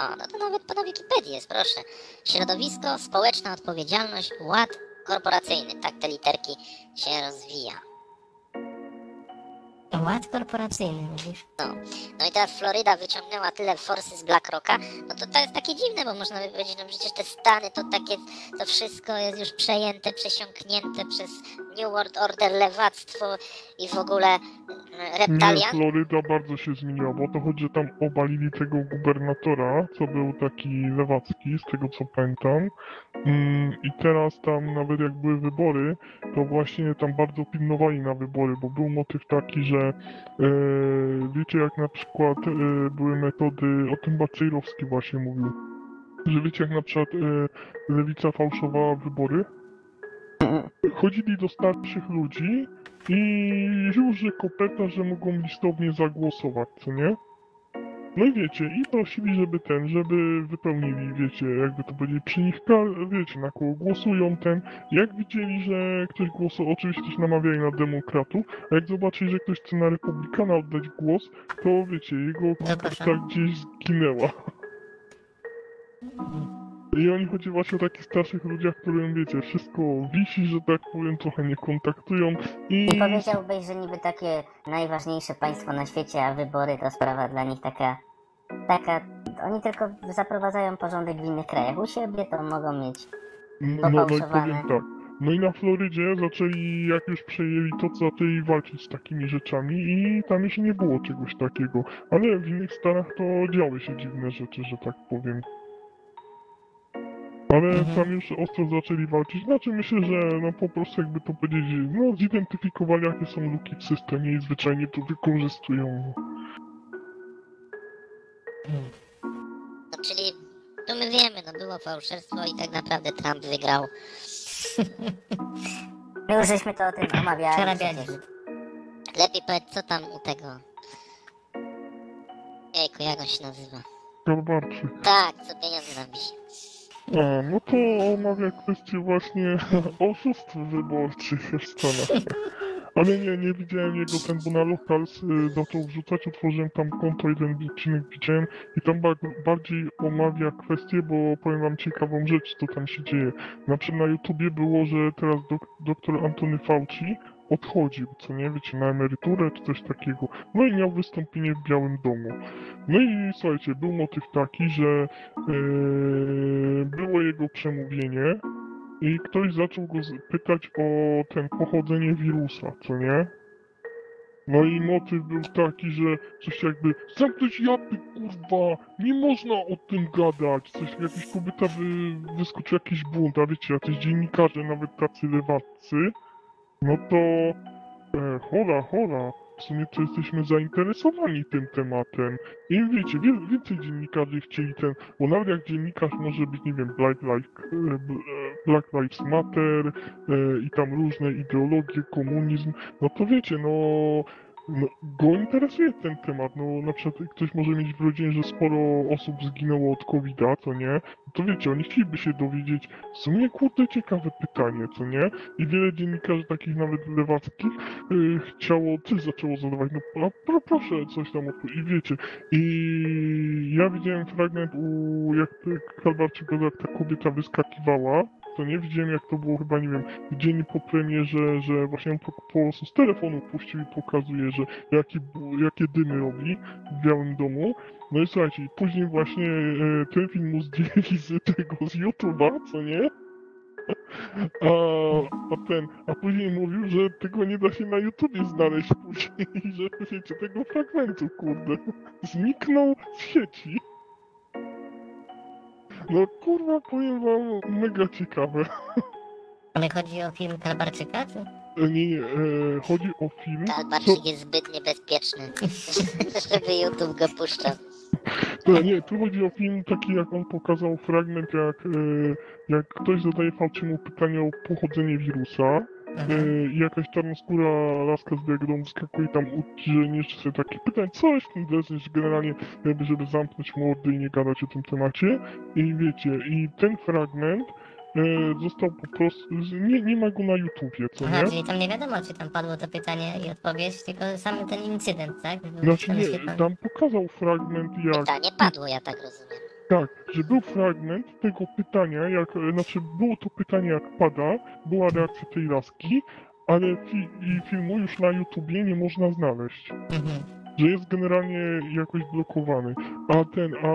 O, no to nawet na Wikipedii jest, proszę. Środowisko, społeczna odpowiedzialność, ład korporacyjny. Tak te literki się rozwija. Ład korporacyjny, mówisz? No i teraz Floryda wyciągnęła tyle forsy z BlackRocka, no to to jest takie dziwne, bo można by powiedzieć, no przecież te Stany to takie, to wszystko jest już przejęte, przesiąknięte przez New World Order, lewactwo i w ogóle mm, Nie, reptalian. Floryda bardzo się zmieniła, bo to chodzi, że tam obalili tego gubernatora, co był taki lewacki, z tego co pamiętam. Mm, I teraz tam nawet jak były wybory, to właśnie tam bardzo pilnowali na wybory, bo był motyw taki, że e, wiecie jak na przykład e, były metody, o tym Baczejrowski właśnie mówił, że wiecie jak na przykład e, lewica fałszowała wybory? Chodzili do starszych ludzi i już, że kopeta, że mogą listownie zagłosować, co nie? No i wiecie, i prosili, żeby ten, żeby wypełnili, wiecie, jakby to powiedzieć, przy nich, wiecie, na kogo głosują ten. Jak widzieli, że ktoś głosował, oczywiście też namawiali na demokratów, a jak zobaczyli, że ktoś chce na republikana oddać głos, to wiecie, jego kopeta gdzieś zginęła. I oni chodzi właśnie o takich starszych ludziach, którym, wiecie, wszystko wisi, że tak powiem, trochę nie kontaktują i... I powiedziałbyś, że niby takie najważniejsze państwo na świecie, a wybory to sprawa dla nich taka... Taka... Oni tylko zaprowadzają porządek w innych krajach. U siebie to mogą mieć. No, no i powiem tak. No i na Florydzie zaczęli, jak już przejęli to, to zaczęli walczyć z takimi rzeczami i tam jeszcze nie było czegoś takiego. Ale w innych stanach to działy się dziwne rzeczy, że tak powiem. Ale Mhm. tam już ostro zaczęli walczyć. Znaczy myślę, że no po prostu jakby to powiedzieć, no zidentyfikowali jakie są luki w systemie i zwyczajnie to wykorzystują. No, czyli tu my wiemy, no było fałszerstwo i tak naprawdę Trump wygrał. My już żeśmy to o tym omawiali Przerabiali. Lepiej powiedz, co tam u tego... Jejku, jak on się nazywa? Tak, co pieniądze nam wisi. A, no to omawia kwestię właśnie oszustw wyborczych w Stanach. Ale nie, nie widziałem jego ten, bo na Locals zaczął wrzucać, otworzyłem tam konto, jeden odcinek widziałem i tam ba bardziej omawia kwestię, bo powiem wam ciekawą rzecz, co tam się dzieje. Na przykład na YouTubie było, że teraz dok doktor Antony Fauci odchodził, co nie, wiecie, na emeryturę czy coś takiego. No i miał wystąpienie w Białym Domu. No i słuchajcie, był motyw taki, że yy, było jego przemówienie i ktoś zaczął go pytać o ten pochodzenie wirusa, co nie? No i motyw był taki, że coś jakby zamknąć japy, kurwa, nie można o tym gadać. Coś, jakaś kobieta wy, wyskoczył jakiś bunt, a wiecie, jacyś dziennikarze, nawet tacy lewaccy, no to e, hola, hola, w sumie to jesteśmy zainteresowani tym tematem. I wiecie, wie, więcej dziennikarzy chcieli ten, bo nawet jak dziennikarz może być, nie wiem, Black Lives, e, Black Lives Matter e, i tam różne ideologie, komunizm, no to wiecie, no go interesuje ten temat, no na przykład ktoś może mieć wrażenie, że sporo osób zginęło od covid co nie? No to wiecie, oni chcieliby się dowiedzieć, w sumie kurde ciekawe pytanie, co nie? I wiele dziennikarzy takich nawet lewackich y, chciało, też zaczęło zadawać, no pro, proszę coś tam. I wiecie, i ja widziałem fragment u, jak Kalbarczyka, jak ta kobieta wyskakiwała, to nie widziałem jak to było chyba, nie wiem, dzień po premierze, że właśnie on po, prostu z telefonu puścił i pokazuje, że jakie, bu- jakie dymy robi w Białym Domu. No i słuchajcie, później właśnie e, ten film mu zdjęli z tego, z YouTube'a, co nie? A, a ten, a później mówił, że tego nie da się na YouTubie znaleźć później, że wiecie, tego fragmentu, kurde, zniknął z sieci. No kurwa, powiem wam, mega ciekawe. Ale chodzi o film Kalbarczyka, czy? E, Nie, nie, e, chodzi o film, co, Kalbarczyk jest zbyt niebezpieczny, żeby YouTube go puszczał. e, nie, tu chodzi o film taki, jak on pokazał fragment, jak, e, jak ktoś zadaje Fauciemu pytanie o pochodzenie wirusa, Mhm. I jakaś czarnoskóra laska z Białego Domu wskakuje tam uczy, że jeszcze sobie takie pytań, co jest w tym deseń, że generalnie jakby, żeby zamknąć mordy i nie gadać o tym temacie. I wiecie, i ten fragment e, został po prostu, nie, nie ma go na YouTubie, co Aha, nie? czyli tam nie wiadomo, czy tam padło to pytanie i odpowiedź, tylko sam ten incydent, tak? Był Znaczy tam nie, tam pokazał fragment jak, Pytanie padło, ja tak rozumiem. Tak, że był fragment tego pytania, jak, znaczy było to pytanie jak pada, była reakcja tej laski, ale fi, i filmu już na YouTubie nie można znaleźć. Mhm. że jest generalnie jakoś blokowany. A ten, a,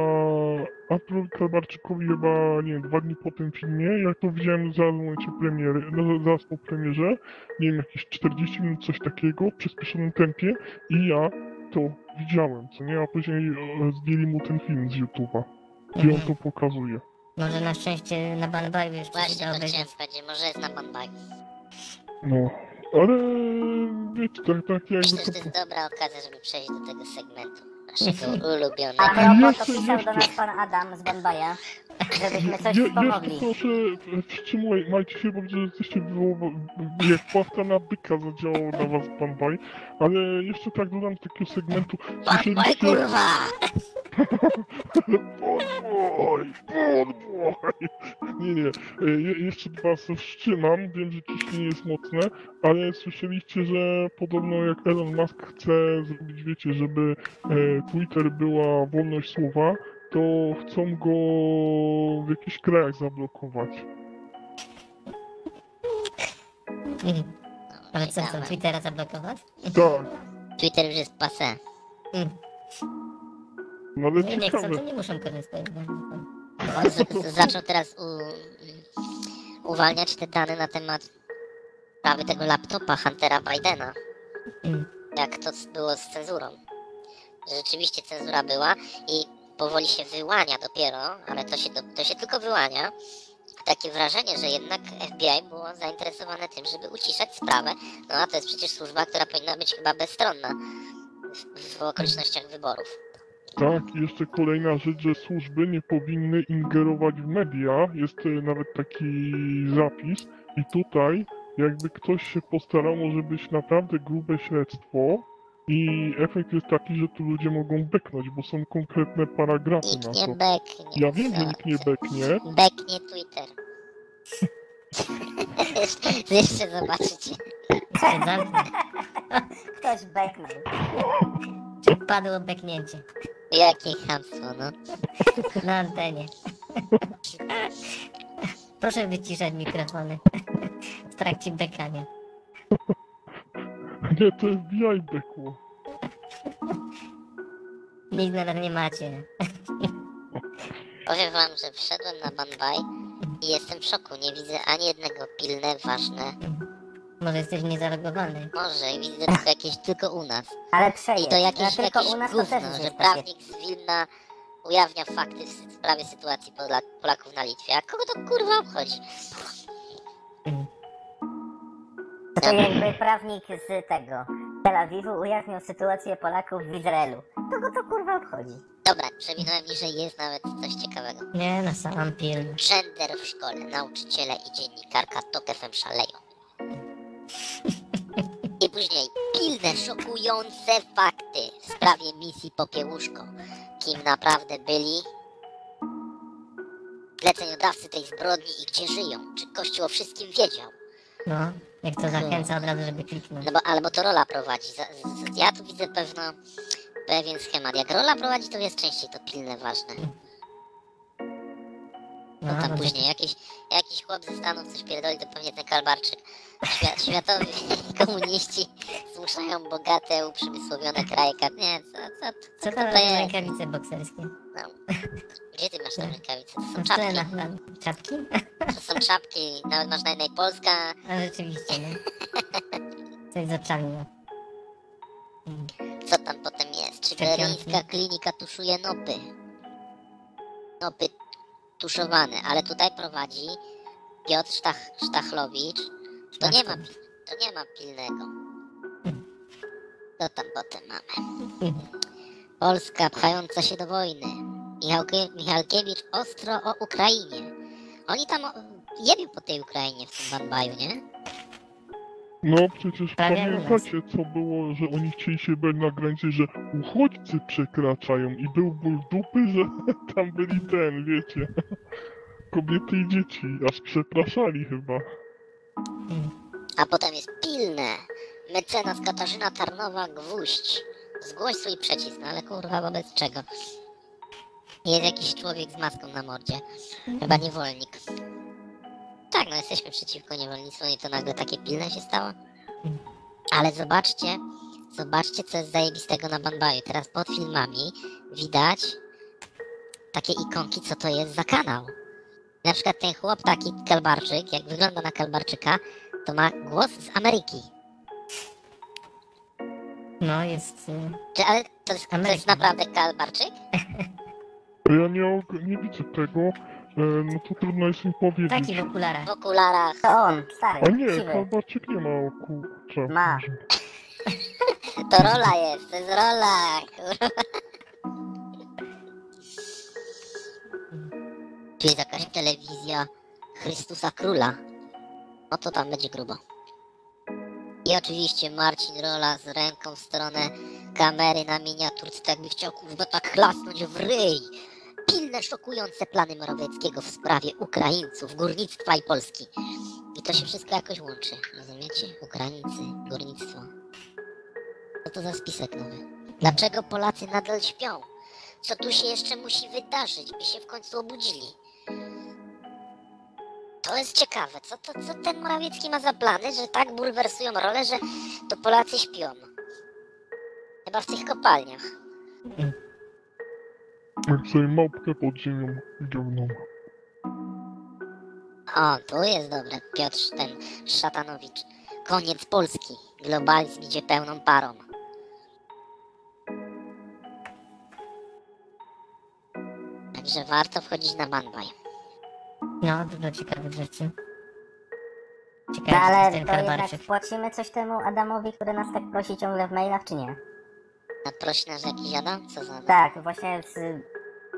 a Kalbarczykowi chyba, nie wiem, dwa dni po tym filmie, jak to widziałem zaraz w momencie premiery, no zaraz po premierze, nie wiem, jakieś 40 minut, coś takiego, w przyspieszonym tempie i ja to widziałem, co nie? A później e, zdjęli mu ten film z YouTube'a, gdzie on to pokazuje. Może na szczęście na Banbaju się Właśnie chciałem powiedzieć, może jest na Bombay. No, ale wiecie, tak, tak jakby Myślę, że to... to jest dobra okazja, żeby przejść do tego segmentu. Naszego A ulubionego. propos, to Jeszcze, pisał do jeszcze. nas pan Adam z Banbaja, żebyśmy coś Je, jeszcze wspomogli. proszę, e, wstrzymajcie się, bo widzę, że jesteście wywoła- jak płachta na byka zadziałał na was Pan Baj, ale jeszcze tak dodam takiego segmentu. Bombay, kurwa! Podboj! Podboj! Nie, nie, e, je, jeszcze dwa se wstrzymam, wiem, że ciśnienie jest mocne, ale słyszeliście, że podobno jak Elon Musk chce zrobić, wiecie, żeby e, Twitter była wolność słowa, to chcą go w jakichś krajach zablokować. Mhm. Ale co, ciekawe. Twittera zablokować? Tak, Twitter już jest passé. Mhm. No ale nie chcą, ciekawe. to nie muszą korzystać. no. On z, z, zaczął teraz u, uwalniać te dane na temat prawy tego laptopa Huntera Bidena. Mhm. Jak to było z cenzurą. Rzeczywiście cenzura była i powoli się wyłania dopiero, ale to się, do, to się tylko wyłania. Takie wrażenie, że jednak FBI było zainteresowane tym, żeby uciszać sprawę. No a to jest przecież służba, która powinna być chyba bezstronna w, w okolicznościach wyborów. Tak, i jeszcze kolejna rzecz, że służby nie powinny ingerować w media. Jest e, nawet taki zapis. I tutaj, jakby ktoś się postarał, może być naprawdę grube śledztwo. I efekt jest taki, że tu ludzie mogą beknąć, bo są konkretne paragrafy Nikt na nie to. beknie. Ja wiem, że nikt nie beknie. Beknie Twitter. jeszcze, zobaczycie. Ktoś beknął. Czy padło beknięcie Jakie chamstwo, no. na antenie. Proszę wyciszać mikrofony w trakcie bekania. Nie, to FBI bekło. Nic na nas nie macie. Powiem wam, że wszedłem na Banbaj i jestem w szoku. Nie widzę ani jednego pilne, ważne. Może jesteś niezalogowany. Może i widzę tylko jakieś tylko u nas. Ale I przejedź. to jakieś, tylko jakieś u nas to gówno, też już że prawnik z Wilna ujawnia fakty w sprawie sytuacji Pola Polaków na Litwie. A kogo to kurwa obchodzi? To, to jakby prawnik z tego Tel Awiwu ujawnił sytuację Polaków w Izraelu. Kogo to kurwa obchodzi? Dobra, przewinąłem niżej, jest nawet coś ciekawego. Nie, no sam pil. Gender w szkole, nauczyciele i dziennikarka TOK FM szaleją. I później pilne, szokujące fakty w sprawie misji Popiełuszko. Kim naprawdę byli zleceniodawcy tej zbrodni i gdzie żyją? Czy Kościół o wszystkim wiedział? No, jak to zachęca od razu, żeby kliknąć. No bo albo to rola prowadzi. Za- z- z- Ja tu widzę pewno pewien schemat. Jak rola prowadzi, to jest częściej to pilne, ważne. No No, tam no później jakiś, jakiś chłop ze Stanów coś pierdoli, to pewnie ten Kalbarczyk. Świat, światowi komuniści zmuszają bogate, uprzemysłowione kraje. Nie, co, co, co, Co to, jest? rękawice bokserskie? No. Gdzie ty masz te rękawice? To są No, czapki. na, na czapki? To są czapki. Nawet masz na jednej Polska. A rzeczywiście, no. Coś z oczami, no. Co tam potem jest? Czy klinika tuszuje nopy? Nopy tuszowane, ale tutaj prowadzi Piotr Sztach, Sztachlowicz. To nie, ma, to nie ma pilnego. Co tam potem mamy? Polska pchająca się do wojny. Michałkie, Michalkiewicz ostro o Ukrainie. Oni tam jebią po tej Ukrainie w tym Banbaju, nie? No przecież Prawie nas. pamiętacie co było, że oni chcieli się bać na granicy, że uchodźcy przekraczają i był ból dupy, że tam byli ten, wiecie, kobiety i dzieci, aż przepraszali chyba. A potem jest pilne. Mecenas Katarzyna Tarnowa Gwóźdź. Zgłoś swój przycisk, no ale kurwa wobec czego? Jest jakiś człowiek z maską na mordzie. Chyba niewolnik. Tak, no jesteśmy przeciwko niewolnictwu i to nagle takie pilne się stało. Ale zobaczcie, zobaczcie co jest zajebistego na Banbaju. Teraz pod filmami widać takie ikonki, co to jest za kanał. Na przykład ten chłop taki Kalbarczyk, jak wygląda na Kalbarczyka, to ma głos z Ameryki. No, jest... y, Czy, ale to jest, to jest naprawdę Kalbarczyk? Ja nie, nie widzę tego, e, no to trudno jest mi powiedzieć. Taki w okularach. W okularach. To on, stary, A nie, siwy. Kalbarczyk nie ma oku. Ma. To rola jest, to jest rola. kurwa. Tu jest jakaś telewizja Chrystusa Króla. No to tam będzie grubo. I oczywiście Marcin Rola z ręką w stronę kamery na miniaturce, tak jakby chciał kurwa tak chlasnąć w ryj. Pilne, szokujące plany Morawieckiego w sprawie Ukraińców, górnictwa i Polski. I to się wszystko jakoś łączy, rozumiecie? Ukraińcy, górnictwo. Co to za spisek nowy? Dlaczego Polacy nadal śpią? Co tu się jeszcze musi wydarzyć, by się w końcu obudzili? To jest ciekawe. Co, to, co ten Morawiecki ma za plany, że tak bulwersują rolę, że to Polacy śpią? Chyba w tych kopalniach. Jak sobie małpkę pod ziemią. O, tu jest dobre. Piotr ten Szatanowicz. Koniec Polski. Globalizm idzie pełną parą. Także warto wchodzić na Banbaj. No, dużo ciekawych rzeczy. No Ciekawe, ale ale to jednak płacimy coś temu Adamowi, który nas tak prosi ciągle w mailach, czy nie? Nadprosi nasz jakiś Adam? Co za... Tak, właśnie z,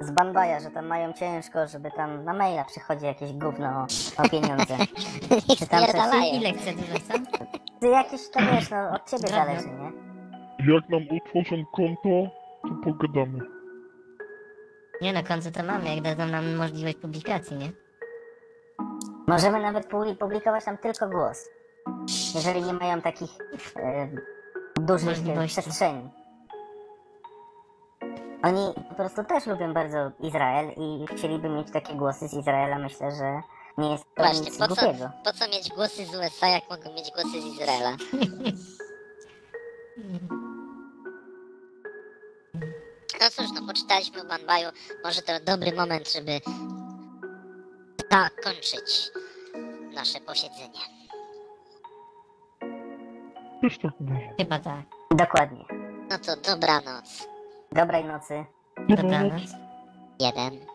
z Banbaja, że tam mają ciężko, żeby tam na maila przychodzi jakieś gówno o, o pieniądze. Czy tam coś-. Ile chce dużo sam? Ty jakieś to wiesz, no od ciebie Drobno. zależy, nie? Jak nam utworzą konto, to pogadamy. Nie no, końcu to mamy, jak dadzą nam możliwość publikacji, nie? Możemy nawet pu- publikować tam tylko głos. Jeżeli nie mają takich e, dużych e, Możliwości. przestrzeni. Oni po prostu też lubią bardzo Izrael i chcieliby mieć takie głosy z Izraela. Myślę, że nie jest to Właśnie, nic po co, głupiego. po co mieć głosy z USA, jak mogą mieć głosy z Izraela? No cóż, no poczytaliśmy o Banbaju, może to dobry moment, żeby zakończyć nasze posiedzenie. Też tak uważam. Chyba tak. Dokładnie. No to dobranoc. Dobrej nocy. Dobranoc. Dobranoc. Jeden.